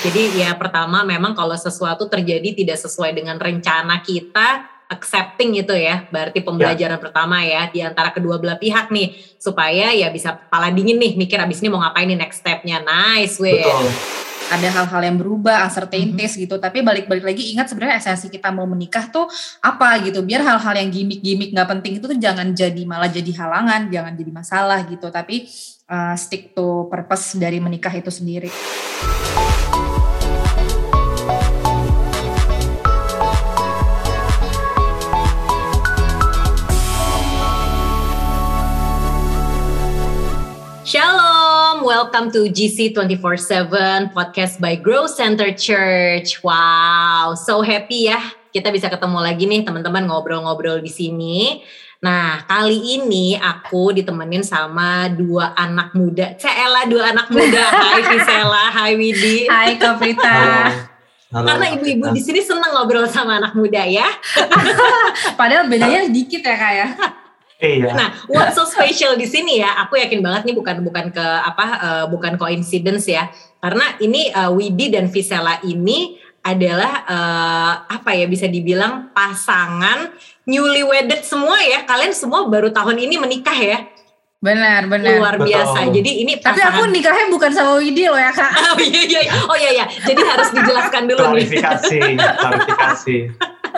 Jadi ya pertama memang kalau sesuatu terjadi tidak sesuai dengan rencana kita, accepting itu ya, berarti pembelajaran ya. pertama ya di antara kedua belah pihak nih supaya ya bisa pala dingin nih mikir abis ini mau ngapain nih next stepnya. Nice, weh. Betul ada hal-hal yang berubah, uncertainties mm-hmm. gitu. Tapi balik-balik lagi ingat sebenarnya esensi kita mau menikah tuh apa gitu. Biar hal-hal yang gimmick-gimmick nggak penting itu tuh jangan jadi malah jadi halangan, jangan jadi masalah gitu. Tapi uh, stick to purpose dari menikah itu sendiri. Shalom, welcome to GC 24/7 podcast by Grow Center Church. Wow, so happy ya kita bisa ketemu lagi nih teman-teman ngobrol-ngobrol di sini. Nah, kali ini aku ditemenin sama dua anak muda. Cela dua anak muda. Hai Visela, hai Widi. Hai Kaprita. Karena ibu-ibu di sini senang ngobrol sama anak muda ya. Padahal bedanya sedikit ya kak ya. Iya. Nah, what's so special di sini ya? Aku yakin banget nih bukan bukan ke apa uh, bukan coincidence ya. Karena ini uh, Widi dan Visela ini adalah uh, apa ya bisa dibilang pasangan newly wedded semua ya. Kalian semua baru tahun ini menikah ya. Benar, benar. Luar biasa. Betul. Jadi ini pasangan... Tapi aku nikahnya bukan sama Widi loh ya, Kak. oh iya iya. Oh iya iya. Jadi harus dijelaskan dulu nih. Klarifikasi, klarifikasi.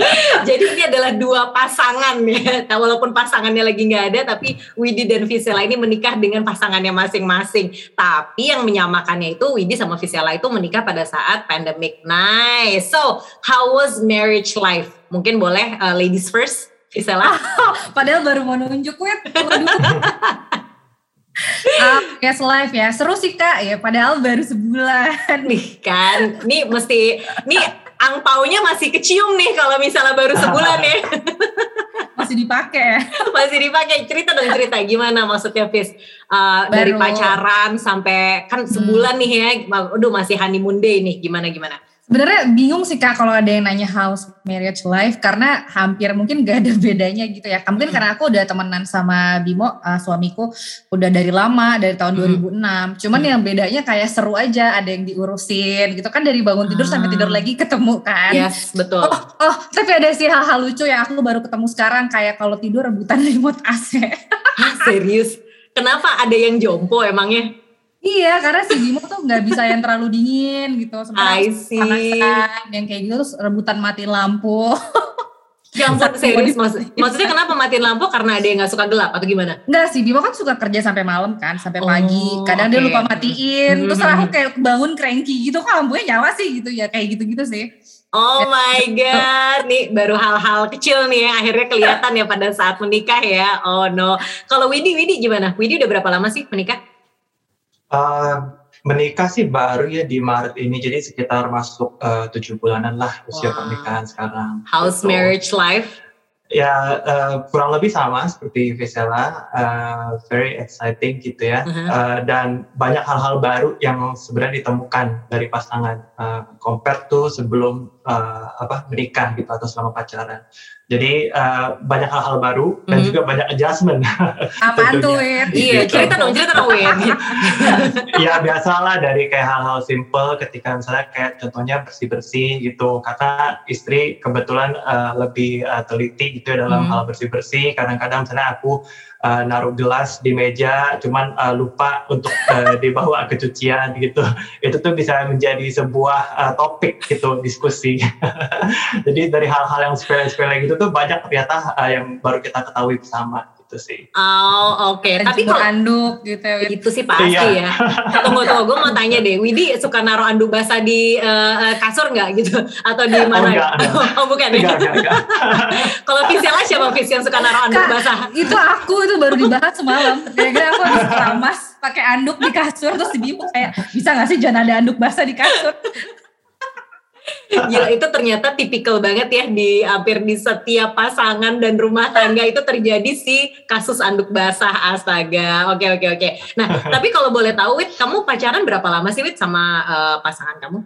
Jadi ini adalah dua pasangan ya. Nah, walaupun pasangannya lagi nggak ada, tapi Widi dan Visela ini menikah dengan pasangannya masing-masing. Tapi yang menyamakannya itu Widi sama Visela itu menikah pada saat pandemic. Nice. So, how was marriage life? Mungkin boleh uh, ladies first, Visela. Padahal baru mau nunjuk, Wid. Uh, yes live ya seru sih kak ya padahal baru sebulan nih kan nih mesti nih angpaunya masih kecium nih kalau misalnya baru sebulan ya. masih dipakai ya? masih dipakai. Cerita dong cerita gimana maksudnya Fis? Uh, dari pacaran sampai kan sebulan hmm. nih ya. Aduh masih honeymoon day nih. Gimana gimana? Sebenarnya bingung sih kak kalau ada yang nanya house marriage life karena hampir mungkin gak ada bedanya gitu ya. Mungkin karena aku udah temenan sama Bimo uh, suamiku udah dari lama dari tahun hmm. 2006. Cuman hmm. yang bedanya kayak seru aja ada yang diurusin gitu kan dari bangun tidur hmm. sampai tidur ah. lagi ketemu kan. Yes betul. Oh, oh tapi ada sih hal-hal lucu yang aku baru ketemu sekarang kayak kalau tidur rebutan remote AC. Serius? Kenapa ada yang jompo emangnya? Iya, karena si Bimo tuh nggak bisa yang terlalu dingin gitu. I see. yang kayak gitu terus rebutan mati lampu. Ya ampun serius maksud, maksudnya kenapa matiin lampu karena ada yang gak suka gelap atau gimana? Enggak sih, Bimo kan suka kerja sampai malam kan, sampai oh, pagi. Kadang okay. dia lupa matiin, terus aku kayak bangun cranky gitu, kok lampunya nyala sih gitu ya, kayak gitu-gitu sih. Oh my god, nih baru hal-hal kecil nih yang akhirnya kelihatan ya pada saat menikah ya. Oh no. Kalau Widi, Widi gimana? Widi udah berapa lama sih menikah? Uh, menikah sih baru ya di Maret ini, jadi sekitar masuk tujuh bulanan lah usia wow. pernikahan sekarang. How's gitu. marriage life? Ya uh, kurang lebih sama seperti Vesela, uh, very exciting gitu ya, uh-huh. uh, dan banyak hal-hal baru yang sebenarnya ditemukan dari pasangan uh, compare tuh sebelum uh, apa menikah gitu atau selama pacaran. Jadi uh, banyak hal-hal baru dan mm. juga banyak adjustment. Apa tuh, Win? Iya, gitu. cerita dong, cerita dong, Win. ya biasalah dari kayak hal-hal simple ketika misalnya kayak contohnya bersih-bersih gitu. Karena istri kebetulan uh, lebih uh, teliti gitu ya dalam mm. hal bersih-bersih. Kadang-kadang misalnya aku uh, naruh gelas di meja cuman uh, lupa untuk uh, dibawa ke cucian gitu. Itu tuh bisa menjadi sebuah uh, topik gitu diskusi. Jadi dari hal-hal yang sepele-sepele gitu tuh banyak ternyata uh, yang baru kita ketahui bersama gitu sih. Oh oke. Okay. Tapi kalau anduk gitu ya. Itu sih pasti iya. ya. Tunggu tunggu, gue mau tanya deh, Widi suka naruh anduk basah di uh, kasur nggak gitu? Atau di mana? Oh, enggak, enggak. oh bukan ya? Enggak, enggak, enggak. kalau Visiala siapa Vis yang suka naruh anduk Kak, basah? Itu aku itu baru dibahas semalam. Gara-gara aku harus keramas pakai anduk di kasur terus di kayak bisa gak sih jangan ada anduk basah di kasur? Gila itu ternyata tipikal banget ya di hampir di setiap pasangan dan rumah tangga itu terjadi sih kasus anduk basah astaga. Oke oke oke. Nah tapi kalau boleh tahu Wit, kamu pacaran berapa lama sih Wit sama uh, pasangan kamu?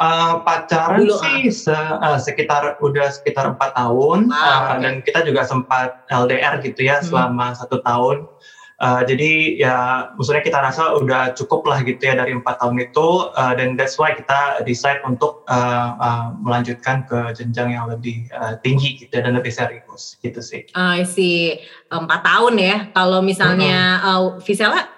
Uh, pacaran Dulu, sih se, uh, sekitar udah sekitar empat tahun wow, uh, okay. dan kita juga sempat LDR gitu ya hmm. selama satu tahun Uh, jadi ya maksudnya kita rasa udah cukup lah gitu ya dari empat tahun itu uh, dan that's why kita decide untuk uh, uh, melanjutkan ke jenjang yang lebih uh, tinggi gitu ya, dan lebih serius gitu sih. Uh, I see empat tahun ya. Kalau misalnya uh, Visela?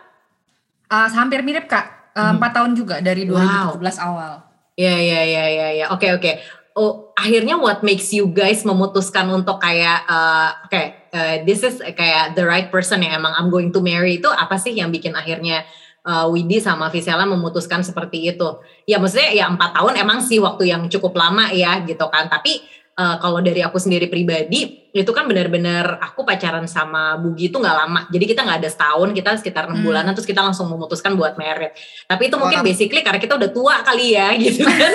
Uh, hampir mirip kak, empat uh, hmm. tahun juga dari 2017 wow. awal. Ya ya ya ya ya. Oke oke. Oh akhirnya what makes you guys memutuskan untuk kayak uh, okay, uh, this is kayak the right person yang emang I'm going to marry itu apa sih yang bikin akhirnya uh, Widi sama Visela memutuskan seperti itu? Ya maksudnya ya empat tahun emang sih waktu yang cukup lama ya gitu kan. Tapi uh, kalau dari aku sendiri pribadi itu kan benar-benar aku pacaran sama Bugi itu nggak lama. Jadi kita nggak ada setahun, kita sekitar enam hmm. bulanan terus kita langsung memutuskan buat merit. Tapi itu mungkin basically karena kita udah tua kali ya gitu kan.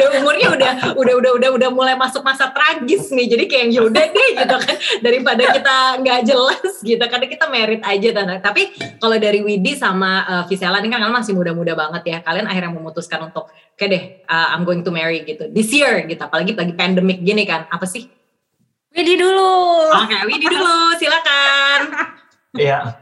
udah umurnya udah udah udah udah udah mulai masuk masa tragis nih. Jadi kayak yaudah deh gitu kan daripada kita nggak jelas gitu karena kita merit aja tanda. Tapi kalau dari Widi sama uh, Visela ini kan kalian masih muda-muda banget ya. Kalian akhirnya memutuskan untuk kayak deh uh, I'm going to marry gitu this year gitu. Apalagi lagi pandemic gini kan. Apa sih Widi dulu. Oke, okay, Widi dulu, silakan. Iya,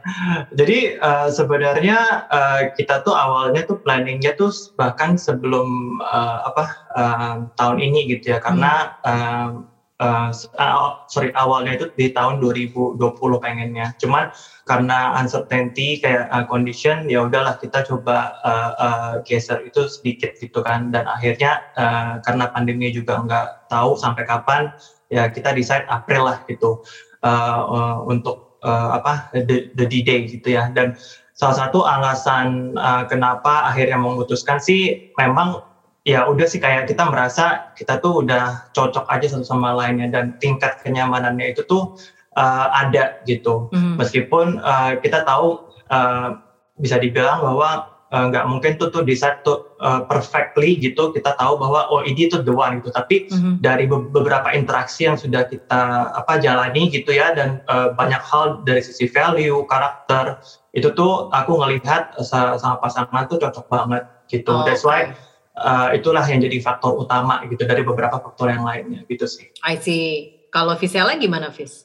jadi uh, sebenarnya uh, kita tuh awalnya tuh planningnya tuh bahkan sebelum uh, apa uh, tahun ini gitu ya, karena hmm. uh, uh, sorry awalnya itu di tahun 2020 pengennya, cuman karena uncertainty kayak uh, condition ya udahlah kita coba uh, uh, geser itu sedikit gitu kan, dan akhirnya uh, karena pandemi juga nggak tahu sampai kapan ya kita decide April lah gitu. Uh, uh, untuk uh, apa the, the D-Day gitu ya. Dan salah satu alasan uh, kenapa akhirnya memutuskan sih memang ya udah sih kayak kita merasa kita tuh udah cocok aja satu sama lainnya dan tingkat kenyamanannya itu tuh uh, ada gitu. Mm. meskipun uh, kita tahu uh, bisa dibilang bahwa nggak uh, mungkin tuh tuh di satu uh, perfectly gitu kita tahu bahwa oh ini tuh the one gitu. Tapi mm-hmm. dari be- beberapa interaksi yang sudah kita apa jalani gitu ya dan uh, banyak hal dari sisi value karakter itu tuh aku ngelihat uh, sama pasangan tuh cocok banget gitu. Oh, that's why uh, itulah yang jadi faktor utama gitu dari beberapa faktor yang lainnya gitu sih. I see. Kalau Visela gimana Vis?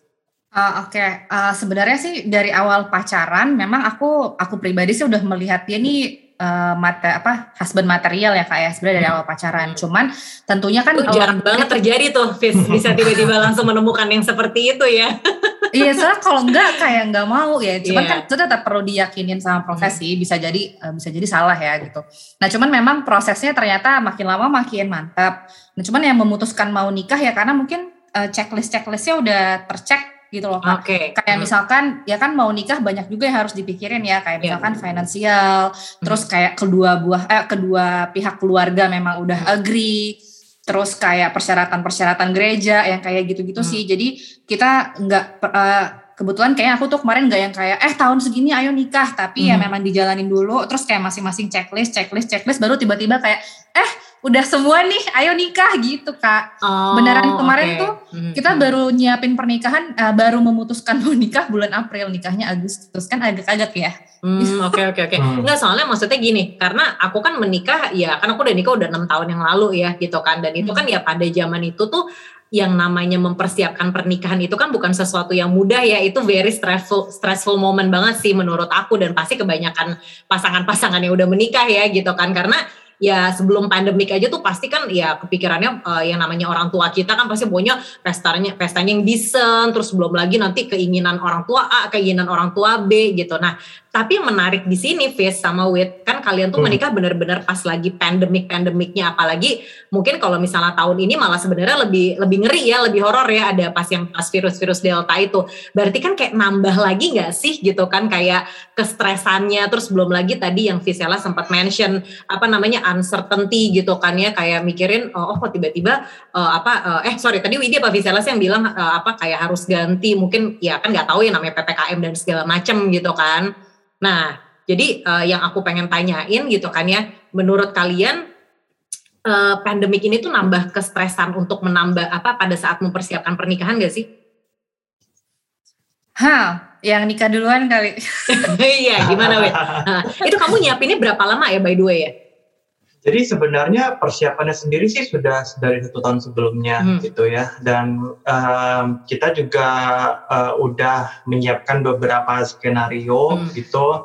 Uh, Oke, okay. uh, sebenarnya sih dari awal pacaran, memang aku aku pribadi sih udah melihat dia nih uh, mate, apa husband material ya kak ya sebenarnya dari awal pacaran. Cuman tentunya kan uh, jarang banget terjadi tuh, Fis, bisa tiba-tiba langsung menemukan yang seperti itu ya. iya, soalnya kalau enggak kayak enggak mau ya. Cuman yeah. kan itu tetap perlu diyakinin sama profesi, hmm. bisa jadi uh, bisa jadi salah ya gitu. Nah, cuman memang prosesnya ternyata makin lama makin mantap. Nah, cuman yang memutuskan mau nikah ya karena mungkin uh, checklist checklistnya udah tercek gitu loh kak. Okay. Kayak hmm. misalkan ya kan mau nikah banyak juga yang harus dipikirin ya kayak iya. misalkan yeah. finansial, hmm. terus kayak kedua buah eh kedua pihak keluarga memang udah hmm. agree, terus kayak persyaratan-persyaratan gereja yang kayak gitu-gitu hmm. sih. Jadi kita nggak uh, kebetulan kayak aku tuh kemarin nggak yang kayak eh tahun segini ayo nikah, tapi ya hmm. ya memang dijalanin dulu, terus kayak masing-masing checklist, checklist, checklist, baru tiba-tiba kayak eh udah semua nih ayo nikah gitu kak. Oh, beneran kemarin okay. tuh hmm, kita hmm. baru nyiapin pernikahan uh, baru memutuskan mau nikah bulan April nikahnya Agustus. Kan agak agak ya. Hmm, oke oke oke. Hmm. nggak soalnya maksudnya gini karena aku kan menikah ya kan aku udah nikah udah enam tahun yang lalu ya gitu kan. Dan itu kan ya pada zaman itu tuh yang namanya mempersiapkan pernikahan itu kan bukan sesuatu yang mudah ya. Itu very stressful stressful moment banget sih menurut aku. Dan pasti kebanyakan pasangan-pasangan yang udah menikah ya gitu kan. Karena ya sebelum pandemik aja tuh pasti kan ya kepikirannya uh, yang namanya orang tua kita kan pasti punya pestanya pestanya yang decent terus belum lagi nanti keinginan orang tua A keinginan orang tua B gitu. Nah tapi yang menarik di sini Fis sama Wit kan kalian tuh hmm. menikah benar-benar pas lagi pandemik pandemiknya apalagi mungkin kalau misalnya tahun ini malah sebenarnya lebih lebih ngeri ya lebih horor ya ada pas yang pas virus-virus delta itu. Berarti kan kayak nambah lagi nggak sih gitu kan kayak kestresannya. Terus belum lagi tadi yang Visela sempat mention apa namanya uncertainty gitu kan ya kayak mikirin oh, oh kok tiba-tiba uh, apa uh, eh sorry tadi Widya apa Visela sih yang bilang uh, apa kayak harus ganti. Mungkin ya kan nggak tahu ya namanya ppkm dan segala macem gitu kan Nah, jadi uh, yang aku pengen tanyain gitu kan ya, menurut kalian uh, pandemik ini tuh nambah kestresan untuk menambah apa pada saat mempersiapkan pernikahan gak sih? Hah, yang nikah duluan kali. Iya, gimana Wet? Nah, itu kamu nyiapinnya berapa lama ya by the way ya? Jadi sebenarnya persiapannya sendiri sih sudah dari satu tahun sebelumnya hmm. gitu ya, dan um, kita juga uh, udah menyiapkan beberapa skenario hmm. gitu.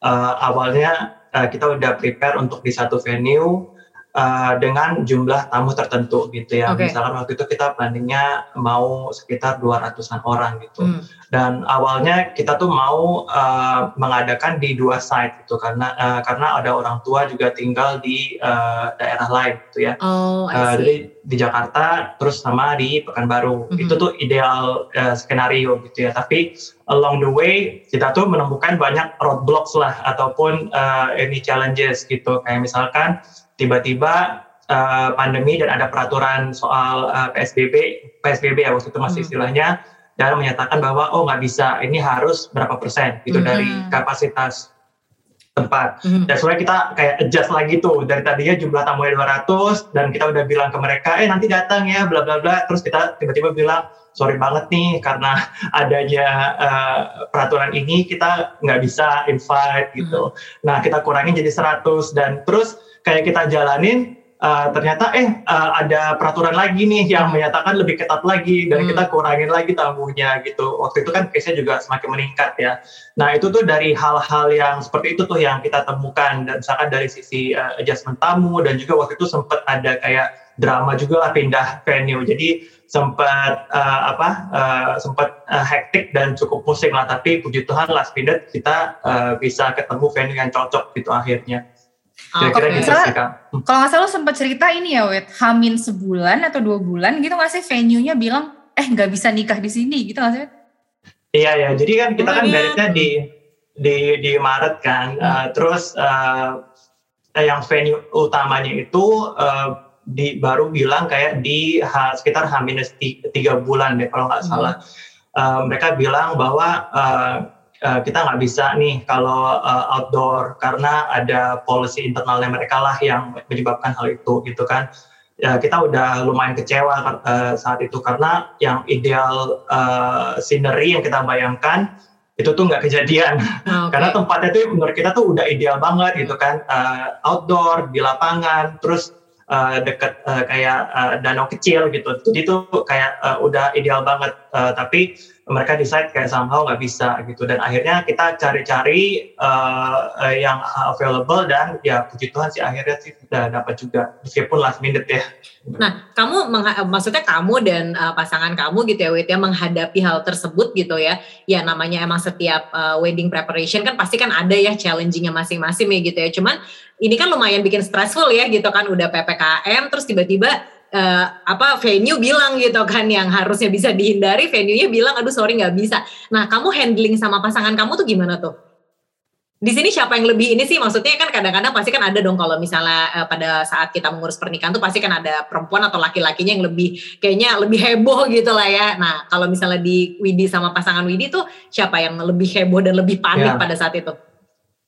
Uh, awalnya uh, kita udah prepare untuk di satu venue uh, dengan jumlah tamu tertentu gitu ya. Okay. Misalkan waktu itu kita planningnya mau sekitar 200-an orang gitu. Hmm. Dan awalnya kita tuh mau uh, mengadakan di dua site gitu karena uh, karena ada orang tua juga tinggal di uh, daerah lain gitu ya. Oh, uh, jadi di Jakarta terus sama di Pekanbaru. Mm -hmm. Itu tuh ideal uh, skenario gitu ya. Tapi along the way kita tuh menemukan banyak roadblocks lah ataupun uh, any challenges gitu. Kayak misalkan tiba-tiba uh, pandemi dan ada peraturan soal uh, PSBB, PSBB ya waktu itu masih hmm. istilahnya, dan menyatakan bahwa oh nggak bisa, ini harus berapa persen gitu hmm. dari kapasitas tempat. Hmm. Dan sebenarnya kita kayak adjust lagi tuh dari tadinya jumlah tamunya 200 dan kita udah bilang ke mereka, eh nanti datang ya, bla bla bla. Terus kita tiba-tiba bilang, sorry banget nih karena adanya uh, peraturan ini kita nggak bisa invite gitu. Hmm. Nah kita kurangin jadi 100 dan terus kayak kita jalanin uh, ternyata eh uh, ada peraturan lagi nih yang menyatakan lebih ketat lagi dan hmm. kita kurangin lagi tamunya gitu. Waktu itu kan case-nya juga semakin meningkat ya. Nah itu tuh dari hal-hal yang seperti itu tuh yang kita temukan dan misalkan dari sisi uh, adjustment tamu dan juga waktu itu sempat ada kayak drama juga lah pindah venue. Jadi sempat uh, apa uh, sempat uh, hektik dan cukup pusing lah tapi puji Tuhan last minute kita uh, bisa ketemu venue yang cocok gitu akhirnya. Kira-kira okay. gitu sih Kak. Kalau nggak salah sempat cerita ini ya Wet, Hamin sebulan atau dua bulan gitu nggak sih venue-nya bilang, eh nggak bisa nikah di sini gitu nggak sih Iya ya, jadi kan kita kan meritnya di di di Maret kan, hmm. uh, terus uh, yang venue utamanya itu uh, di baru bilang kayak di ha, sekitar H tiga bulan deh kalau nggak hmm. salah. Uh, mereka bilang bahwa uh, uh, kita nggak bisa nih kalau uh, outdoor karena ada policy internalnya mereka lah yang menyebabkan hal itu gitu kan. Ya kita udah lumayan kecewa uh, saat itu karena yang ideal uh, scenery yang kita bayangkan itu tuh nggak kejadian. Okay. karena tempatnya tuh menurut kita tuh udah ideal banget gitu kan. Uh, outdoor di lapangan terus uh, deket uh, kayak uh, danau kecil gitu. Jadi tuh kayak uh, udah ideal banget. Uh, tapi mereka decide kayak somehow nggak bisa gitu. Dan akhirnya kita cari-cari uh, yang available dan ya puji Tuhan sih akhirnya sih udah dapat juga. Meskipun last minute ya. Nah kamu maksudnya kamu dan uh, pasangan kamu gitu ya Wit ya menghadapi hal tersebut gitu ya. Ya namanya emang setiap uh, wedding preparation kan pasti kan ada ya challengingnya masing-masing ya gitu ya. Cuman ini kan lumayan bikin stressful ya gitu kan. Udah ppkm terus tiba-tiba uh, apa venue bilang gitu kan yang harusnya bisa dihindari venue-nya bilang aduh sorry nggak bisa. Nah kamu handling sama pasangan kamu tuh gimana tuh? Di sini siapa yang lebih ini sih maksudnya kan kadang-kadang pasti kan ada dong kalau misalnya uh, pada saat kita mengurus pernikahan tuh pasti kan ada perempuan atau laki-lakinya yang lebih kayaknya lebih heboh gitu lah ya. Nah kalau misalnya di Widi sama pasangan Widi tuh siapa yang lebih heboh dan lebih panik ya. pada saat itu?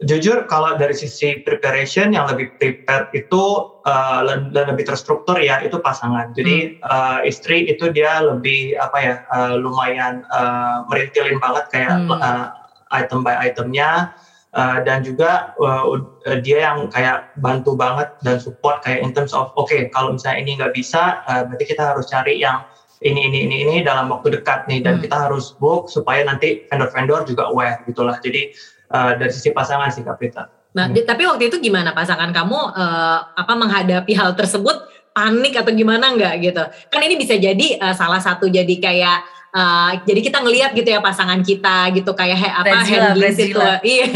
Jujur kalau dari sisi preparation yang lebih prepare itu uh, dan lebih terstruktur ya itu pasangan. Jadi hmm. uh, istri itu dia lebih apa ya uh, lumayan uh, merintilin banget kayak hmm. uh, item by itemnya uh, dan juga uh, dia yang kayak bantu banget dan support kayak in terms of oke okay, kalau misalnya ini nggak bisa uh, berarti kita harus cari yang ini ini ini ini dalam waktu dekat nih dan hmm. kita harus book supaya nanti vendor-vendor juga aware gitulah. Jadi uh, dari sisi pasangan sih Kak Prita. Nah, hmm. tapi waktu itu gimana pasangan kamu uh, apa menghadapi hal tersebut panik atau gimana enggak gitu? Kan ini bisa jadi uh, salah satu jadi kayak uh, jadi kita ngelihat gitu ya pasangan kita gitu kayak he, apa handling situation iya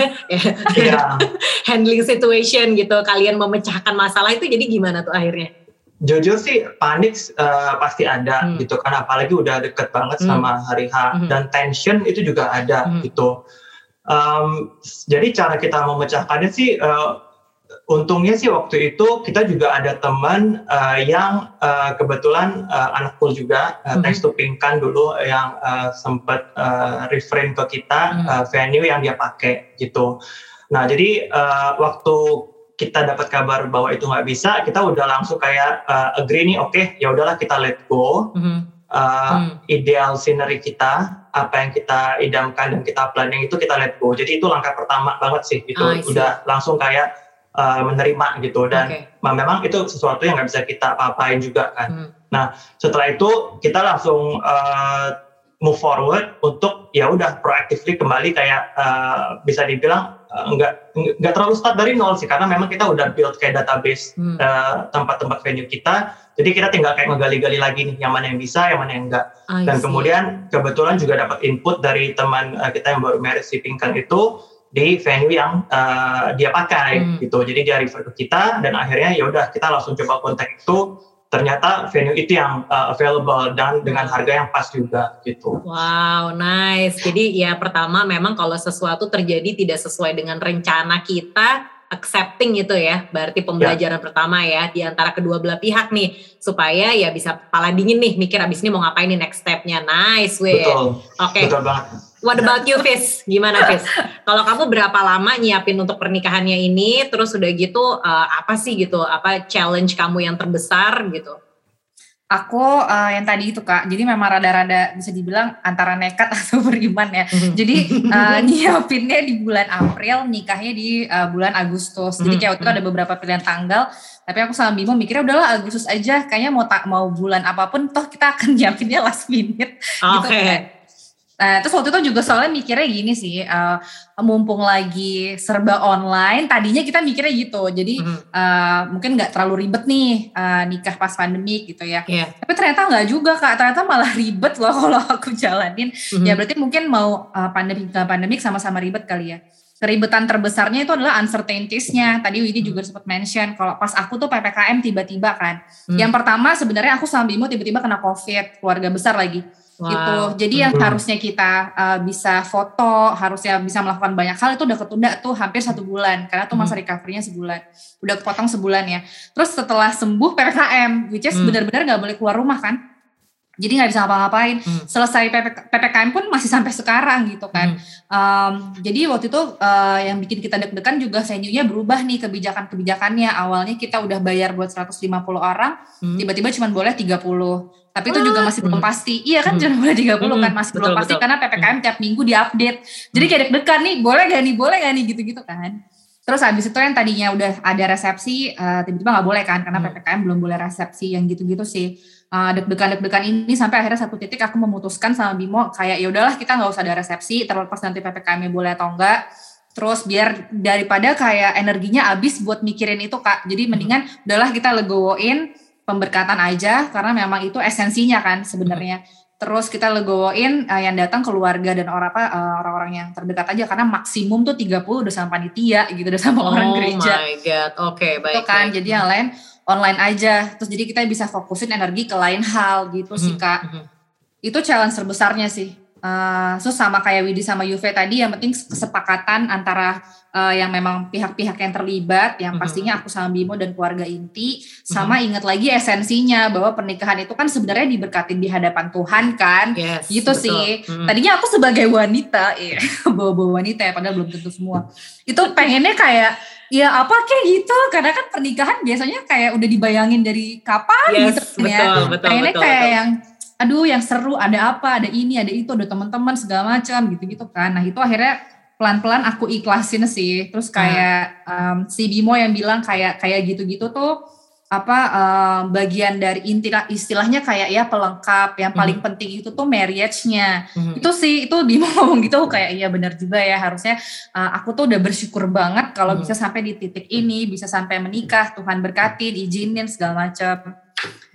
yeah. handling situation gitu kalian memecahkan masalah itu jadi gimana tuh akhirnya? Jujur sih panik uh, pasti ada hmm. gitu kan apalagi udah deket banget hmm. sama hari H hmm. dan tension itu juga ada hmm. gitu Um, jadi cara kita memecahkannya sih uh, untungnya sih waktu itu kita juga ada teman uh, yang uh, kebetulan uh, anak kul juga uh, mm-hmm. thanks to Pinkan dulu yang uh, sempat uh, refrain ke kita mm-hmm. uh, venue yang dia pakai gitu. Nah jadi uh, waktu kita dapat kabar bahwa itu nggak bisa, kita udah langsung kayak uh, agree nih, oke okay, ya udahlah kita let go. Mm-hmm uh, hmm. ideal scenery kita, apa yang kita idamkan dan kita planning itu kita let go. Jadi itu langkah pertama banget sih. Itu oh, udah langsung kayak uh, menerima gitu dan okay. memang itu sesuatu yang nggak bisa kita apa-apain juga kan. Hmm. Nah setelah itu kita langsung uh, move forward untuk ya udah proactively kembali kayak uh, bisa dibilang nggak nggak terlalu start dari nol sih karena memang kita udah build kayak database hmm. uh, tempat-tempat venue kita. Jadi kita tinggal kayak ngegali-gali lagi nih yang mana yang bisa yang mana yang enggak dan kemudian kebetulan juga dapat input dari teman uh, kita yang baru marriage si Pinkan itu di venue yang uh, dia pakai hmm. gitu. Jadi dia refer ke kita dan akhirnya ya udah kita langsung coba kontak itu ternyata venue itu yang uh, available dan dengan harga yang pas juga gitu. Wow, nice. Jadi ya pertama memang kalau sesuatu terjadi tidak sesuai dengan rencana kita, accepting itu ya, berarti pembelajaran ya. pertama ya di antara kedua belah pihak nih supaya ya bisa pala dingin nih mikir abis ini mau ngapain nih next stepnya. Nice, weh. Betul. Oke. Okay. Betul banget. What about you, Fis? Gimana, Fis? Kalau kamu berapa lama nyiapin untuk pernikahannya ini? Terus udah gitu, uh, apa sih gitu? Apa challenge kamu yang terbesar gitu? Aku uh, yang tadi itu kak, jadi memang rada-rada bisa dibilang antara nekat atau beriman ya. Mm-hmm. Jadi uh, nyiapinnya di bulan April, nikahnya di uh, bulan Agustus. Jadi kayak waktu itu ada beberapa pilihan tanggal, tapi aku sama Bimo mikirnya udahlah Agustus aja. Kayaknya mau tak mau bulan apa pun, toh kita akan nyiapinnya last minute. Okay. Gitu. Nah, terus waktu itu juga soalnya mikirnya gini sih, uh, mumpung lagi serba online, tadinya kita mikirnya gitu, jadi mm-hmm. uh, mungkin nggak terlalu ribet nih uh, nikah pas pandemi gitu ya. Yeah. Tapi ternyata nggak juga kak, ternyata malah ribet loh kalau aku jalanin. Mm-hmm. Ya berarti mungkin mau uh, pandemi ke pandemik sama-sama ribet kali ya. Keribetan terbesarnya itu adalah uncertaintiesnya. Tadi Widi juga sempat mention kalau pas aku tuh ppkm tiba-tiba kan. Mm. Yang pertama sebenarnya aku sama Bimo tiba-tiba kena covid, keluarga besar lagi Wow. gitu. Jadi yang harusnya kita uh, bisa foto, harusnya bisa melakukan banyak hal itu udah ketunda tuh hampir satu bulan karena tuh masa hmm. recovery-nya sebulan. Udah kepotong sebulan ya. Terus setelah sembuh PPKM, which is hmm. benar-benar nggak boleh keluar rumah kan. Jadi nggak bisa ngapa-ngapain. Hmm. Selesai PPKM pun masih sampai sekarang gitu kan. Hmm. Um, jadi waktu itu uh, yang bikin kita deg-degan juga venue-nya berubah nih kebijakan-kebijakannya. Awalnya kita udah bayar buat 150 orang, hmm. tiba-tiba cuma boleh 30 tapi itu juga masih belum pasti. Iya kan cuma boleh 30 hmm. kan masih betul, belum pasti betul. karena PPKM tiap minggu diupdate. Jadi kayak deg-degan nih, boleh gak nih, boleh gak nih gitu-gitu kan. Terus habis itu yang tadinya udah ada resepsi, uh, tiba-tiba nggak boleh kan karena PPKM belum boleh resepsi yang gitu-gitu sih. Uh, deg-degan deg-degan ini sampai akhirnya satu titik aku memutuskan sama Bimo kayak ya udahlah kita nggak usah ada resepsi terlepas nanti PPKM boleh atau enggak. Terus biar daripada kayak energinya habis buat mikirin itu kak. Jadi mendingan udahlah kita legowoin pemberkatan aja karena memang itu esensinya kan sebenarnya. Terus kita legowoin uh, yang datang keluarga dan orang apa uh, orang-orang yang terdekat aja karena maksimum tuh 30 udah sama panitia gitu udah sama oh orang gereja. Oh my god. Oke, okay, baik. Itu kan. Baik. Jadi yang lain online aja. Terus jadi kita bisa fokusin energi ke lain hal gitu mm -hmm. sih, Kak. Mm -hmm. Itu challenge terbesarnya sih Uh, so sama kayak Widi sama Yuve tadi yang penting kesepakatan antara uh, yang memang pihak-pihak yang terlibat yang pastinya aku sama Bimo dan keluarga inti sama ingat lagi esensinya bahwa pernikahan itu kan sebenarnya diberkatin di hadapan Tuhan kan? Yes, gitu betul. sih. Mm. tadinya aku sebagai wanita ya bawa-bawa wanita ya padahal belum tentu semua. Itu pengennya kayak ya apa kayak gitu. Karena kan pernikahan biasanya kayak udah dibayangin dari kapan yes, gitu betul, ya. betul, pengennya betul, kayak betul. yang aduh yang seru ada apa ada ini ada itu ada teman-teman segala macam gitu-gitu kan. Nah itu akhirnya pelan-pelan aku ikhlasin sih terus kayak um, si Bimo yang bilang kayak kayak gitu-gitu tuh apa um, bagian dari inti istilahnya kayak ya pelengkap yang paling hmm. penting itu tuh marriage-nya hmm. itu sih itu Bimo ngomong gitu kayak iya benar juga ya harusnya uh, aku tuh udah bersyukur banget kalau hmm. bisa sampai di titik ini bisa sampai menikah Tuhan berkati diizinin segala macam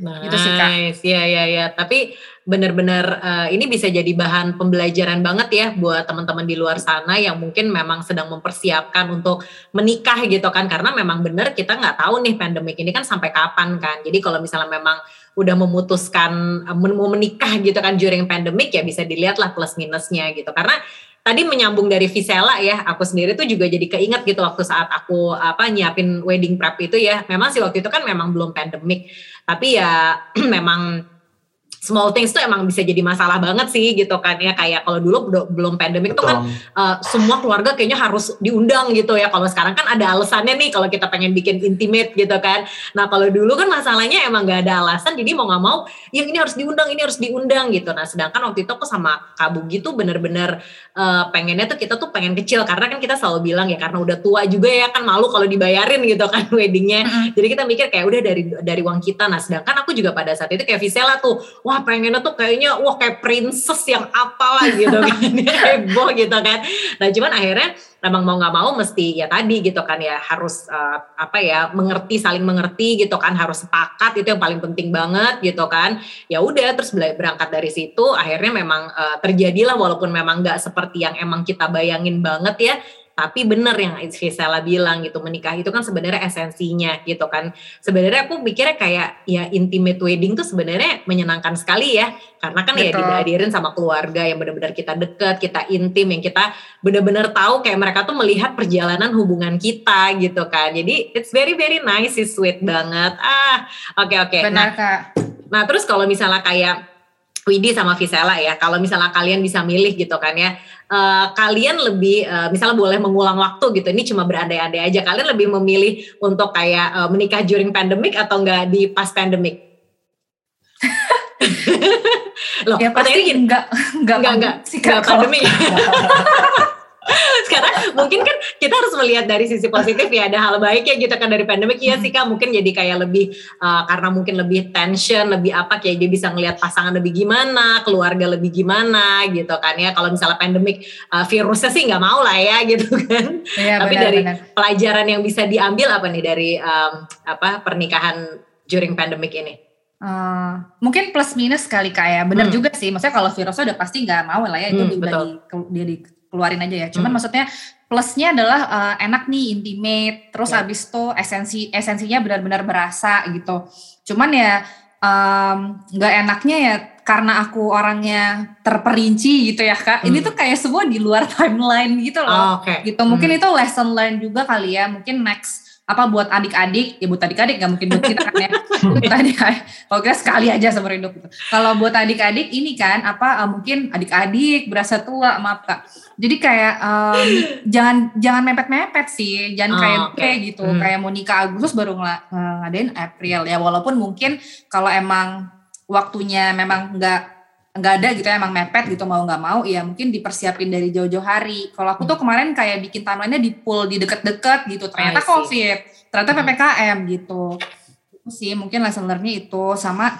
Nice. Gitu sih Kak. Ya ya ya. Tapi benar-benar uh, ini bisa jadi bahan pembelajaran banget ya buat teman-teman di luar sana yang mungkin memang sedang mempersiapkan untuk menikah gitu kan karena memang benar kita nggak tahu nih pandemik ini kan sampai kapan kan. Jadi kalau misalnya memang udah memutuskan uh, mau menikah gitu kan during pandemic ya bisa dilihat lah plus minusnya gitu. Karena tadi menyambung dari Visela ya, aku sendiri tuh juga jadi keinget gitu waktu saat aku apa nyiapin wedding prep itu ya. Memang sih waktu itu kan memang belum pandemic, tapi ya memang small things tuh emang bisa jadi masalah banget sih gitu kan ya. Kayak kalau dulu belum pandemic tuh kan uh, semua keluarga kayaknya harus diundang gitu ya. Kalau sekarang kan ada alasannya nih kalau kita pengen bikin intimate gitu kan. Nah kalau dulu kan masalahnya emang gak ada alasan jadi mau nggak mau yang ini harus diundang ini harus diundang gitu. Nah sedangkan waktu itu aku sama Kabu gitu bener-bener uh, pengennya tuh kita tuh pengen kecil. Karena kan kita selalu bilang ya karena udah tua juga ya kan malu kalau dibayarin gitu kan weddingnya. Mm -hmm. jadi kita mikir kayak udah dari dari uang kita. Nah sedangkan aku juga pada saat itu kayak Visela tuh wah pengennya tuh kayaknya wah kayak princess yang apalah gitu kan. Heboh gitu kan. Nah cuman akhirnya emang mau nggak mau mesti ya tadi gitu kan ya harus uh, apa ya mengerti saling mengerti gitu kan harus sepakat itu yang paling penting banget gitu kan. Ya udah terus berangkat dari situ akhirnya memang uh, terjadilah walaupun memang nggak seperti yang emang kita bayangin banget ya tapi bener yang Gisela bilang gitu menikah itu kan sebenarnya esensinya gitu kan sebenarnya aku mikirnya kayak ya intimate wedding tuh sebenarnya menyenangkan sekali ya karena kan ya Betul. ya dihadirin sama keluarga yang benar-benar kita deket kita intim yang kita benar-benar tahu kayak mereka tuh melihat perjalanan hubungan kita gitu kan jadi it's very very nice it's sweet banget ah oke okay, oke okay. nah kak. nah terus kalau misalnya kayak Widi sama Visela ya kalau misalnya kalian bisa milih gitu kan ya. Uh, kalian lebih uh, misalnya boleh mengulang waktu gitu ini cuma berandai-andai aja. Kalian lebih memilih untuk kayak uh, menikah during pandemic atau enggak di pas pandemic? Loh, ya pasti enggak enggak enggak enggak, enggak pandemi sekarang mungkin kan kita harus melihat dari sisi positif ya ada hal baik ya gitu kan dari pandemik ya sih kak mungkin jadi kayak lebih uh, karena mungkin lebih tension lebih apa kayak dia bisa ngelihat pasangan lebih gimana keluarga lebih gimana gitu kan ya. Kalau misalnya pandemik uh, virusnya sih nggak mau lah ya gitu kan. Ya, tapi benar, dari benar. pelajaran yang bisa diambil apa nih dari um, apa pernikahan during pandemic ini? Uh, mungkin plus minus kali kayak ya. bener hmm. juga sih. Maksudnya kalau virusnya udah pasti nggak mau lah ya. Itu hmm, di, dia di keluarin aja ya. Cuman hmm. maksudnya plusnya adalah uh, enak nih intimate, terus yeah. habis itu esensi esensinya benar-benar berasa gitu. Cuman ya nggak um, enaknya ya karena aku orangnya terperinci gitu ya kak. Hmm. Ini tuh kayak semua di luar timeline gitu loh. Oh, okay. Gitu mungkin hmm. itu lesson learn juga kali ya. Mungkin next apa buat adik-adik ya buat adik-adik nggak mungkin buat kita kan ya buat adik kalau kita sekali aja seumur hidup gitu. kalau buat adik-adik ini kan apa uh, mungkin adik-adik berasa tua maaf kak jadi kayak um, jangan jangan mepet-mepet sih jangan oh, kayak okay. kayak gitu hmm. kayak mau nikah Agustus baru ng ngadain April ya walaupun mungkin kalau emang waktunya memang nggak nggak ada gitu ya emang mepet gitu mau nggak mau ya mungkin dipersiapin dari jauh-jauh hari kalau aku tuh hmm. kemarin kayak bikin timelinenya di pool di deket-deket gitu ternyata covid ternyata hmm. ppkm gitu itu sih mungkin lesson learnnya itu sama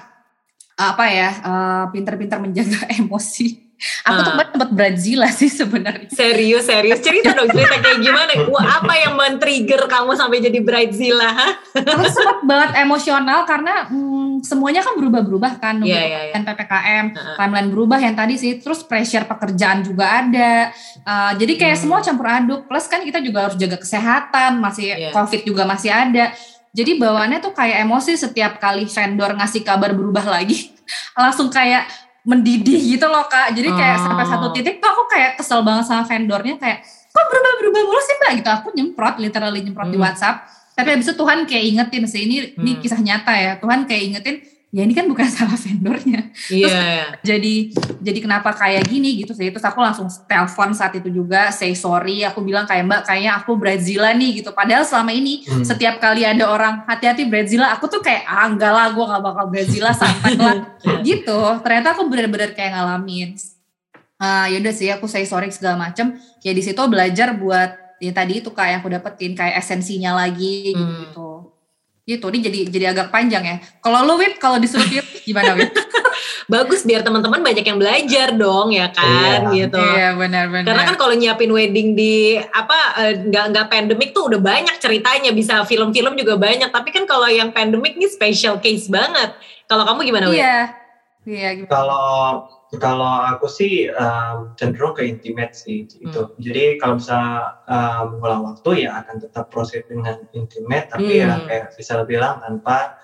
apa ya uh, pinter-pinter menjaga emosi Aku tuh uh. tempat Brazil sih sebenarnya. Serius, serius. Cerita dong cerita kayak gimana? Wah, apa yang men-trigger kamu sampai jadi Bridezilla? Aku sempat banget emosional karena hmm, semuanya kan berubah-berubah kan. Yeah, yeah, yeah. PPKM, uh. timeline berubah yang tadi sih. Terus pressure pekerjaan juga ada. Uh, jadi kayak hmm. semua campur aduk. Plus kan kita juga harus jaga kesehatan. Masih yeah. COVID juga masih ada. Jadi bawaannya tuh kayak emosi setiap kali vendor ngasih kabar berubah lagi. Langsung kayak mendidih gitu loh kak jadi kayak oh. sampai satu titik tuh aku kayak kesel banget sama vendornya kayak kok berubah berubah mulu sih mbak gitu aku nyemprot literally nyemprot hmm. di WhatsApp tapi abis itu Tuhan kayak ingetin sih ini hmm. ini kisah nyata ya Tuhan kayak ingetin ya ini kan bukan salah vendornya. Iya. Yeah. Jadi jadi kenapa kayak gini gitu sih. Terus aku langsung telepon saat itu juga say sorry. Aku bilang kayak Mbak kayaknya aku Brazila nih gitu. Padahal selama ini hmm. setiap kali ada orang hati-hati Brazila, aku tuh kayak ah enggak lah gue gak bakal Brazila santai lah gitu. Ternyata aku bener-bener kayak ngalamin. Uh, yaudah sih aku say sorry segala macem. Ya di situ belajar buat ya tadi itu kayak aku dapetin kayak esensinya lagi hmm. gitu. Gitu ini jadi jadi agak panjang ya. Kalau lu Wip kalau disuruh gimana Wip? Bagus biar teman-teman banyak yang belajar dong ya kan iya. gitu. Iya benar-benar karena kan kalau nyiapin wedding di apa eh, nggak nggak pandemik tuh udah banyak ceritanya bisa film-film juga banyak. Tapi kan kalau yang pandemik ini special case banget. Kalau kamu gimana Wip? iya iya kalau kalau aku sih um, cenderung ke intimate sih gitu. Hmm. Jadi kalau bisa um, mengulang waktu ya akan tetap proses dengan intimate, tapi ya hmm. ya kayak bisa bilang tanpa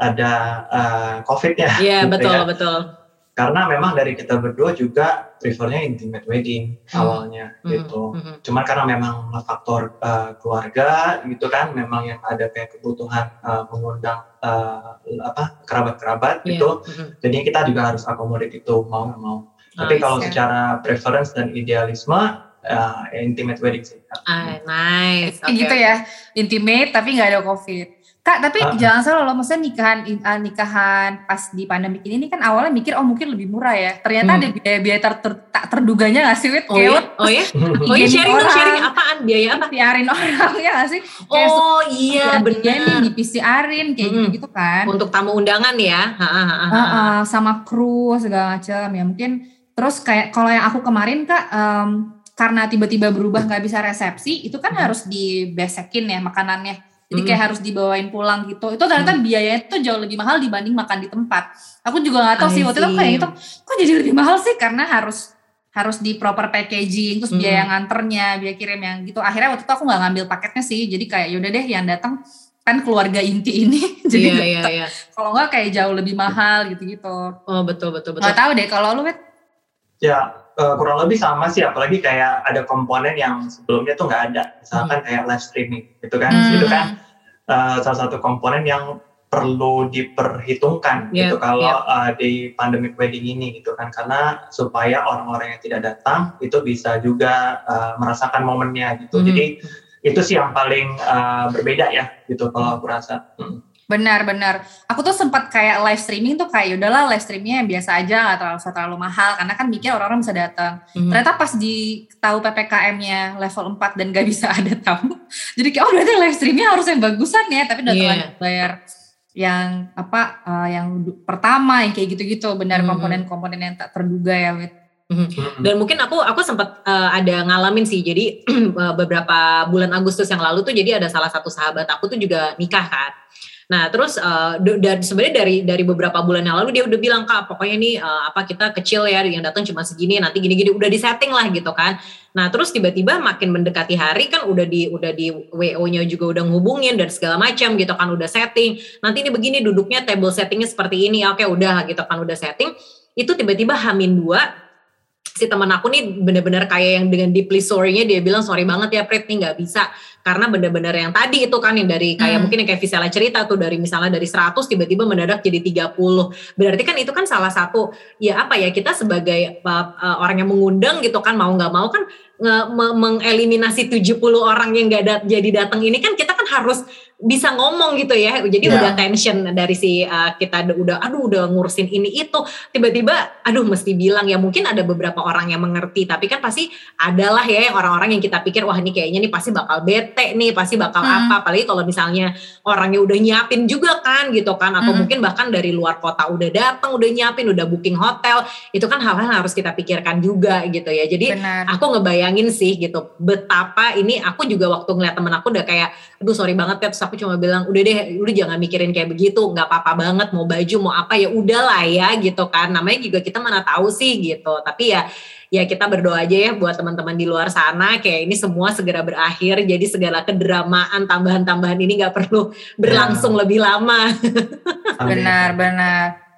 ada uh, COVID-nya. Iya gitu betul ya. betul. Karena memang dari kita berdua juga prefernya intimate wedding hmm. awalnya hmm. gitu. Hmm. Cuman karena memang faktor uh, keluarga gitu kan, memang yang ada kayak kebutuhan uh, mengundang uh, apa kerabat-kerabat yeah. gitu. Hmm. Jadi kita juga harus akomodir itu mau nggak mau. Tapi kalau secara preference dan idealisme uh, intimate wedding sih. Ah, nice. Okay. Gitu ya, intimate tapi nggak ada covid. Kak, tapi uh, jangan salah loh, maksudnya nikahan uh, nikahan pas di pandemi ini, ini kan awalnya mikir oh mungkin lebih murah ya. Ternyata hmm. ada biaya-biaya ter, ter, tak terduganya gak sih, Wit? Oh iya? Oh iya? Oh iya, sharing orang, sharing apaan? Biaya apa? Piarin orang, ya gak sih? Kayak oh iya, benar. nih di PCR-in, kayak hmm. gitu-gitu kan. Untuk tamu undangan ya? Ha, ha, ha, ha. Uh, uh, sama kru segala macam ya mungkin. Terus kayak kalau yang aku kemarin Kak, um, karena tiba-tiba berubah nggak bisa resepsi, itu kan hmm. harus dibesekin ya makanannya jadi kayak hmm. harus dibawain pulang gitu. Itu ternyata hmm. biayanya itu jauh lebih mahal dibanding makan di tempat. Aku juga nggak tahu sih waktu itu kayak itu kok jadi lebih mahal sih karena harus harus di proper packaging terus hmm. biaya nganternya, biaya kirim yang gitu. Akhirnya waktu itu aku nggak ngambil paketnya sih. Jadi kayak yaudah deh yang datang kan keluarga inti ini jadi iya, iya, iya. kalau nggak kayak jauh lebih mahal gitu-gitu. Oh betul betul betul. Gak tahu deh kalau lu Ya uh, kurang lebih sama sih apalagi kayak ada komponen yang sebelumnya tuh nggak ada misalkan hmm. kayak live streaming gitu kan hmm. itu kan uh, salah satu komponen yang perlu diperhitungkan yeah, gitu kalau yeah. uh, di pandemic wedding ini gitu kan karena supaya orang-orang yang tidak datang itu bisa juga uh, merasakan momennya gitu hmm. jadi itu sih yang paling uh, berbeda ya gitu kalau aku rasa. Hmm. Benar, benar. Aku tuh sempat kayak live streaming tuh kayak udahlah live streamingnya yang biasa aja nggak terlalu terlalu mahal karena kan mikir orang-orang bisa datang. Mm-hmm. Ternyata pas di tahu ppkm-nya level 4 dan gak bisa ada tamu, jadi kayak oh berarti live streamingnya harus yang bagusan ya, tapi udah yeah. bayar yang apa uh, yang pertama yang kayak gitu-gitu benar mm-hmm. komponen-komponen yang tak terduga ya Wit. Mm-hmm. Dan mungkin aku aku sempat uh, ada ngalamin sih. Jadi beberapa bulan Agustus yang lalu tuh jadi ada salah satu sahabat aku tuh juga nikah kan. Nah terus uh, sebenarnya dari dari beberapa bulan yang lalu dia udah bilang kak pokoknya nih uh, apa kita kecil ya yang datang cuma segini nanti gini-gini udah disetting lah gitu kan. Nah terus tiba-tiba makin mendekati hari kan udah di udah di WO-nya juga udah ngubungin dan segala macam gitu kan udah setting. Nanti ini begini duduknya table settingnya seperti ini oke udah gitu kan udah setting. Itu tiba-tiba Hamin dua si teman aku nih bener-bener kayak yang dengan deeply sorry-nya dia bilang sorry banget ya Prit nih nggak bisa karena bener-bener yang tadi itu kan yang dari kayak hmm. mungkin yang kayak Visela cerita tuh dari misalnya dari 100 tiba-tiba mendadak jadi 30 berarti kan itu kan salah satu ya apa ya kita sebagai uh, orang yang mengundang gitu kan mau nggak mau kan mengeliminasi 70 orang yang gak dat jadi datang ini kan kita kan harus bisa ngomong gitu ya jadi yeah. udah tension dari si uh, kita udah aduh udah ngurusin ini itu tiba-tiba aduh mesti bilang ya mungkin ada beberapa orang yang mengerti tapi kan pasti adalah ya orang-orang yang kita pikir wah ini kayaknya nih pasti bakal bete nih pasti bakal hmm. apa apalagi kalau misalnya orangnya udah nyiapin juga kan gitu kan atau hmm. mungkin bahkan dari luar kota udah datang udah nyiapin udah booking hotel itu kan hal-hal harus kita pikirkan juga gitu ya jadi Benar. aku ngebayang bayangin sih gitu betapa ini aku juga waktu ngeliat temen aku udah kayak aduh sorry banget ya terus aku cuma bilang udah deh udah jangan mikirin kayak begitu nggak apa-apa banget mau baju mau apa ya udahlah ya gitu kan. Namanya juga kita mana tahu sih gitu. Tapi ya ya kita berdoa aja ya buat teman-teman di luar sana kayak ini semua segera berakhir jadi segala kedramaan tambahan-tambahan ini nggak perlu berlangsung ya. lebih lama. Benar benar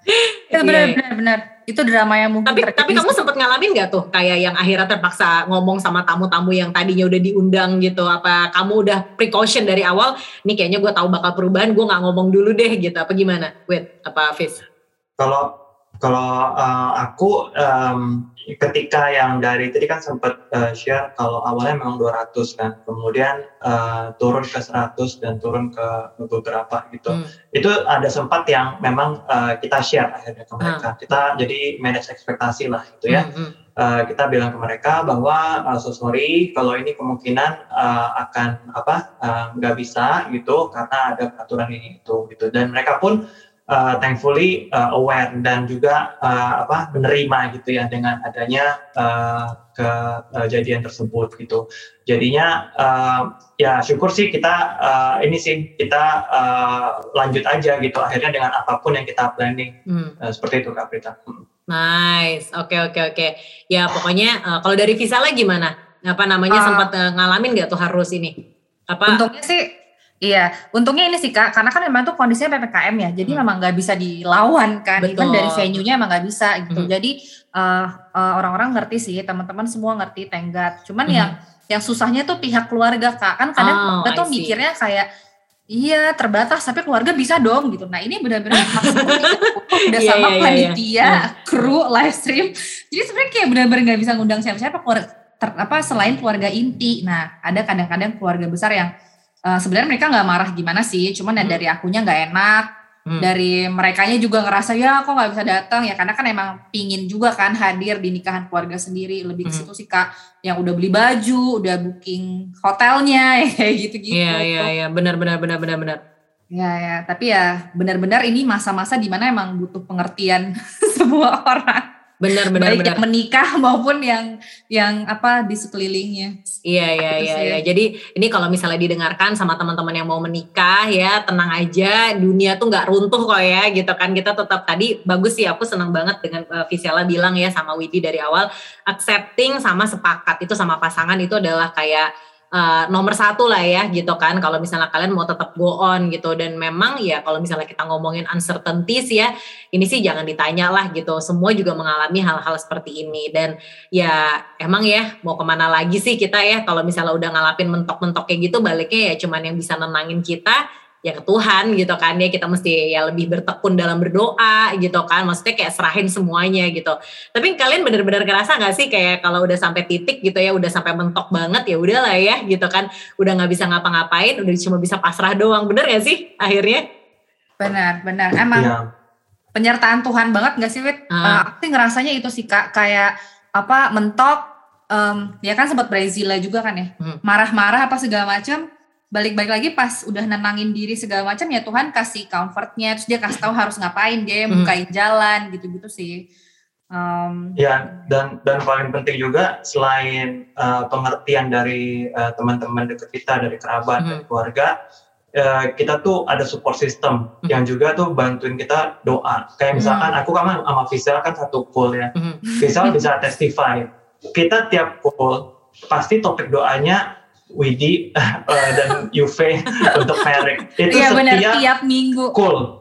itu benar benar benar. Itu drama yang mungkin tapi tapi kamu sempat ngalamin nggak tuh kayak yang akhirnya terpaksa ngomong sama tamu-tamu yang tadinya udah diundang gitu? Apa kamu udah precaution dari awal nih kayaknya gue tahu bakal perubahan gue nggak ngomong dulu deh gitu. Apa gimana wait apa Fis? Kalau kalau uh, aku um, ketika yang dari tadi kan sempat uh, share kalau awalnya memang 200 kan, kemudian uh, turun ke 100 dan turun ke beberapa gitu. Hmm. Itu ada sempat yang memang uh, kita share akhirnya ke mereka. Hmm. Kita jadi manage ekspektasi lah gitu ya. Hmm. Uh, kita bilang ke mereka bahwa uh, so sorry kalau ini kemungkinan uh, akan apa nggak uh, bisa gitu karena ada peraturan ini itu gitu dan mereka pun uh, thankfully uh, aware dan juga uh, apa menerima gitu ya dengan adanya uh, kejadian tersebut gitu. Jadinya uh, ya syukur sih kita uh, ini sih kita uh, lanjut aja gitu akhirnya dengan apa pun yang kita planning hmm. uh, seperti itu Kak Prita. Hmm. Nice, oke okay, oke okay, oke. Okay. Ya pokoknya uh, kalau dari visa lagi gimana? Apa namanya uh, sempat uh, ngalamin nggak tuh harus ini? Apa? Untungnya sih Iya, untungnya ini sih kak, karena kan memang tuh kondisinya ppkm ya, jadi hmm. memang nggak bisa dilawan kan, Betul. even dari venue-nya emang nggak bisa gitu. Hmm. Jadi uh, uh, orang-orang ngerti sih, teman-teman semua ngerti tenggat. Cuman hmm. yang yang susahnya tuh pihak keluarga kak, kan kadang oh, kita tuh mikirnya kayak Iya terbatas tapi keluarga bisa dong gitu. Nah ini benar-benar udah yeah, sama yeah, iya. panitia, yeah. kru, live stream. Jadi sebenarnya kayak benar-benar nggak bisa ngundang siapa-siapa ter, apa selain keluarga inti. Nah ada kadang-kadang keluarga besar yang uh, sebenarnya mereka nggak marah gimana sih, cuman ya hmm. dari akunya nggak enak hmm. dari merekanya juga ngerasa ya kok nggak bisa datang ya karena kan emang pingin juga kan hadir di nikahan keluarga sendiri lebih ke hmm. situ sih kak yang udah beli baju udah booking hotelnya kayak gitu gitu iya iya iya benar benar benar benar benar Ya ya, tapi ya benar-benar ini masa-masa di mana emang butuh pengertian semua orang. Benar benar Baik benar. yang menikah maupun yang yang apa di sekelilingnya. Iya iya gitu iya iya. Jadi ini kalau misalnya didengarkan sama teman-teman yang mau menikah ya, tenang aja, dunia tuh nggak runtuh kok ya gitu kan. Kita tetap tadi bagus sih aku senang banget dengan uh, Visiala bilang ya sama Widi dari awal accepting sama sepakat itu sama pasangan itu adalah kayak uh, nomor satu lah ya gitu kan. Kalau misalnya kalian mau tetap go on gitu. Dan memang ya kalau misalnya kita ngomongin uncertainties ya ini sih jangan ditanya lah gitu. Semua juga mengalami hal-hal seperti ini. Dan ya emang ya mau ke mana lagi sih kita ya? Kalau misalnya udah ngalapin mentok-mentok kayak gitu baliknya ya cuman yang bisa nenangin kita ya ke Tuhan gitu kan. Ya kita mesti ya lebih bertekun dalam berdoa gitu kan. Maksudnya kayak serahin semuanya gitu. Tapi kalian benar-benar ngerasa nggak sih kayak kalau udah sampai titik gitu ya udah sampai mentok banget ya udahlah ya gitu kan. Udah nggak bisa ngapa-ngapain udah cuma bisa pasrah doang. Bener gak sih akhirnya? Benar benar. Emang ya. penyertaan Tuhan banget gak sih Wit? Uh. Uh, aku sih ngerasanya itu sih kak. Kayak apa mentok um, ya kan sempat Brazil juga kan ya. Hmm. marah-marah apa segala macam balik-balik lagi pas udah nenangin diri segala macam ya Tuhan kasih comfortnya terus dia kasih tahu harus ngapain dia hmm. bukain jalan gitu-gitu sih um, ya dan dan paling penting juga selain uh, pengertian dari uh, teman-teman dekat kita dari kerabat hmm. dari keluarga uh, kita tuh ada support system hmm. yang juga tuh bantuin kita doa kayak misalkan hmm. aku kan sama Fisel kan satu call ya hmm. Fisel bisa testify kita tiap call pasti topik doanya Widi uh, dan Juve untuk Merek itu setiap bener, tiap minggu. Cool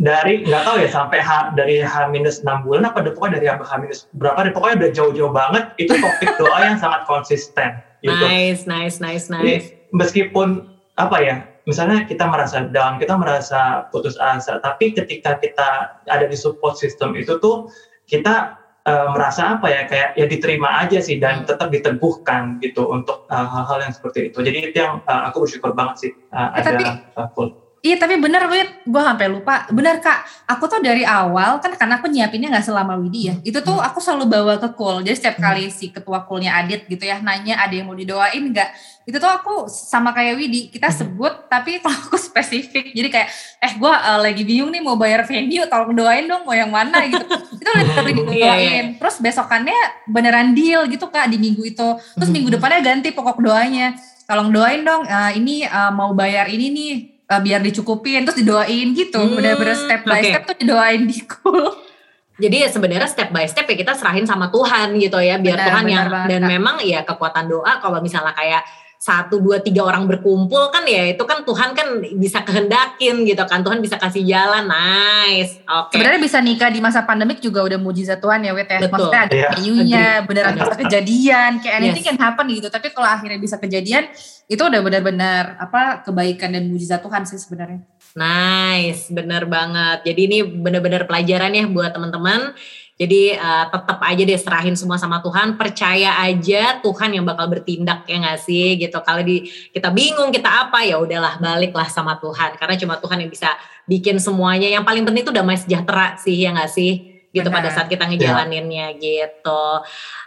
dari nggak tahu ya sampai H, dari H minus enam bulan apa pokoknya dari H minus berapa deh pokoknya udah jauh-jauh banget. Itu topik doa yang sangat konsisten. Gitu. nice nice nice nice. Jadi, meskipun apa ya misalnya kita merasa down kita merasa putus asa tapi ketika kita ada di support system itu tuh kita uh, merasa apa ya kayak ya diterima aja sih dan hmm. tetap diteguhkan gitu untuk eh, hal-hal uh, yang seperti itu. Jadi itu yang uh, aku bersyukur banget sih uh, ada tapi, uh, full. Iya tapi bener Wid, gue sampai lupa. Bener kak, aku tuh dari awal kan karena aku nyiapinnya nggak selama Widi ya. Itu tuh hmm. aku selalu bawa ke call. Jadi setiap hmm. kali si ketua callnya Adit gitu ya nanya ada yang mau didoain nggak. Itu tuh aku sama kayak Widi kita hmm. sebut tapi kalau aku spesifik. Jadi kayak eh gue uh, lagi bingung nih mau bayar venue, tolong doain dong mau yang mana gitu. itu udah tapi didoain. Iya, iya. Terus besokannya beneran deal gitu kak di minggu itu. Terus minggu depannya ganti pokok doanya. Tolong doain dong uh, ini uh, mau bayar ini nih uh, biar dicukupin terus didoain gitu hmm, bener-bener step by okay. step tuh didoain di cool jadi ya sebenarnya step by step ya kita serahin sama Tuhan gitu ya biar benar, Tuhan benar yang banget. dan memang ya kekuatan doa kalau misalnya kayak satu dua tiga orang berkumpul kan ya itu kan Tuhan kan bisa kehendakin gitu kan Tuhan bisa kasih jalan nice oke okay. sebenarnya bisa nikah di masa pandemik juga udah mujizat Tuhan ya wet ya Betul. maksudnya ada yeah. nya beneran bisa kejadian kayak anything yes. can happen gitu tapi kalau akhirnya bisa kejadian itu udah benar-benar apa kebaikan dan mujizat Tuhan sih sebenarnya nice bener banget jadi ini benar-benar pelajaran ya buat teman-teman jadi uh, tetap aja deh serahin semua sama Tuhan, percaya aja Tuhan yang bakal bertindak ya nggak sih gitu. Kalau di kita bingung kita apa ya udahlah baliklah sama Tuhan karena cuma Tuhan yang bisa bikin semuanya. Yang paling penting itu damai sejahtera sih ya nggak sih gitu Benar. pada saat kita ngejalaninnya ya. gitu.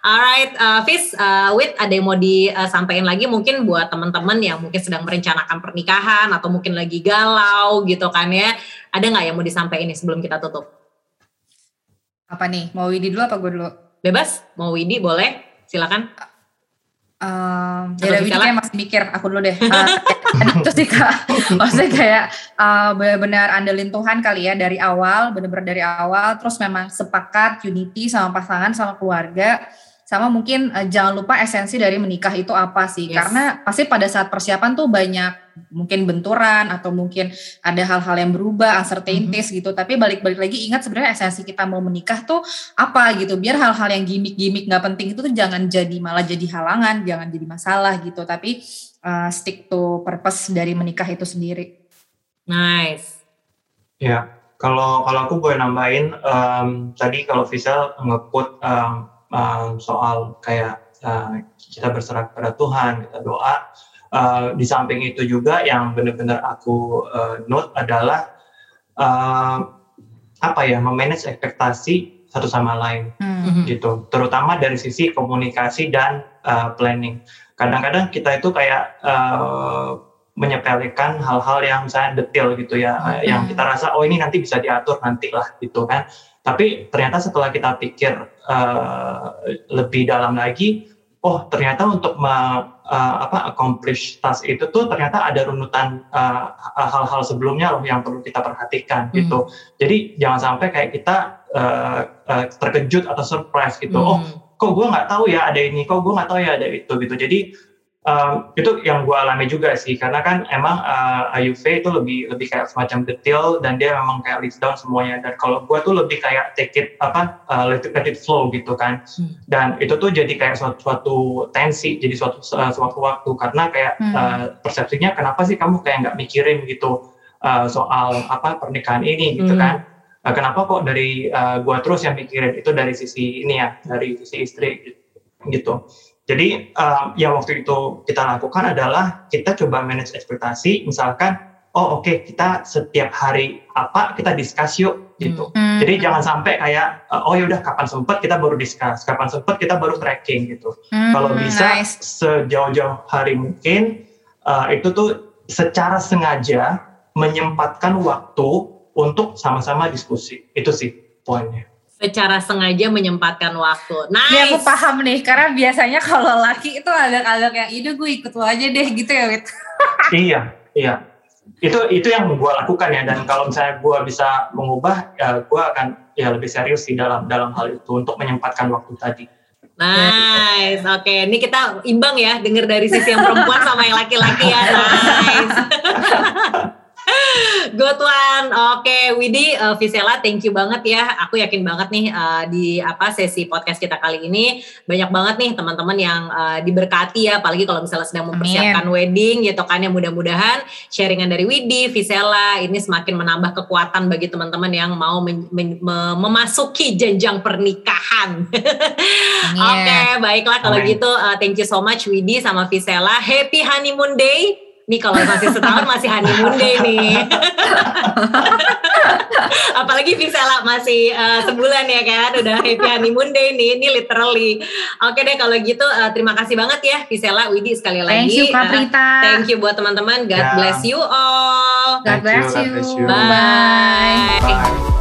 Alright, uh, Fis, uh, Wit ada yang mau disampaikan lagi mungkin buat teman-teman yang mungkin sedang merencanakan pernikahan atau mungkin lagi galau gitu kan ya. Ada nggak yang mau disampaikan ini sebelum kita tutup? Apa nih? Mau Widi dulu apa gue dulu? Bebas. Mau Widi boleh. Silakan. Um, ya Widi kayak masih mikir. Aku dulu deh. Uh, itu sih kak. Maksudnya kayak uh, benar-benar andelin Tuhan kali ya dari awal. Benar-benar dari awal. Terus memang sepakat unity sama pasangan sama keluarga sama mungkin uh, jangan lupa esensi dari menikah itu apa sih? Yes. Karena pasti pada saat persiapan tuh banyak mungkin benturan atau mungkin ada hal-hal yang berubah, uncertainties mm-hmm. gitu. Tapi balik-balik lagi ingat sebenarnya esensi kita mau menikah tuh apa gitu. Biar hal-hal yang gimmick-gimmick nggak penting itu tuh jangan jadi malah jadi halangan, jangan jadi masalah gitu. Tapi uh, stick to purpose dari menikah itu sendiri. Nice. Ya, kalau kalau aku boleh nambahin um, tadi kalau Visa ngeput um, um, soal kayak uh, kita berserah kepada Tuhan, kita doa. Uh, di samping itu juga yang benar-benar aku uh, note adalah uh, apa ya, memanage ekspektasi satu sama lain, mm-hmm. gitu. Terutama dari sisi komunikasi dan uh, planning. Kadang-kadang kita itu kayak uh, menyepelekan hal-hal yang misalnya detail gitu ya, hmm. yang kita rasa oh ini nanti bisa diatur nanti lah gitu kan. Tapi ternyata setelah kita pikir uh, lebih dalam lagi, oh ternyata untuk me, uh, apa accomplish task itu tuh ternyata ada runutan hal hal-hal sebelumnya loh yang perlu kita perhatikan hmm. gitu. Jadi jangan sampai kayak kita uh, uh, terkejut atau surprise gitu. Hmm. Oh kok gue nggak tahu ya ada ini, kok gue nggak tahu ya ada itu gitu. Jadi um, itu yang gue alami juga sih karena kan emang uh, AUV itu lebih lebih kayak semacam detail dan dia memang kayak list down semuanya dan kalau gue tuh lebih kayak take it apa uh, let, it, let it flow gitu kan hmm. dan itu tuh jadi kayak suatu, suatu tensi jadi suatu uh, suatu waktu karena kayak hmm. uh, persepsinya kenapa sih kamu kayak nggak mikirin gitu uh, soal apa pernikahan ini gitu hmm. kan uh, kenapa kok dari uh, gue terus yang mikirin itu dari sisi ini ya dari sisi istri gitu jadi um, yang waktu itu kita lakukan adalah kita coba manage ekspektasi, misalkan, oh oke okay, kita setiap hari apa kita discuss yuk gitu. Hmm. Jadi jangan sampai kayak, uh, oh yaudah kapan sempet kita baru discuss, kapan sempet kita baru tracking gitu. Hmm, Kalau bisa nice. sejauh-jauh hari mungkin uh, itu tuh secara sengaja menyempatkan waktu untuk sama-sama diskusi. Itu sih poinnya secara sengaja menyempatkan waktu. Nice. Ya aku paham nih, karena biasanya kalau laki itu agak-agak yang itu gue ikut lo aja deh gitu ya, Wit. iya, iya. Itu itu yang gue lakukan ya. Dan kalau misalnya gue bisa mengubah, ya gue akan ya lebih serius sih dalam dalam hal itu untuk menyempatkan waktu tadi. Nice, oke. Okay. Ini kita imbang ya, dengar dari sisi yang perempuan sama yang laki-laki ya. Nice. Good one. Oke, okay, Widi, uh, Visela, thank you banget ya. Aku yakin banget nih uh, di apa sesi podcast kita kali ini banyak banget nih teman-teman yang uh, diberkati ya, apalagi kalau misalnya sedang mempersiapkan Amin. wedding gitu kan ya mudah-mudahan sharingan dari Widi, Visela ini semakin menambah kekuatan bagi teman-teman yang mau men- men- memasuki jenjang pernikahan. Oke, okay, baiklah kalau Amin. gitu uh, thank you so much Widi sama Visela. Happy honeymoon day. Nih kalau masih setahun masih honeymoon day nih. Apalagi Visela masih uh, sebulan ya kan, udah happy honeymoon day nih, ini literally. Oke deh kalau gitu uh, terima kasih banget ya Visela, Widi sekali lagi. Thank you Kaprita. Uh, thank you buat teman-teman. God yeah. bless you all. God bless you. God bless you. Bye. Bye. Bye.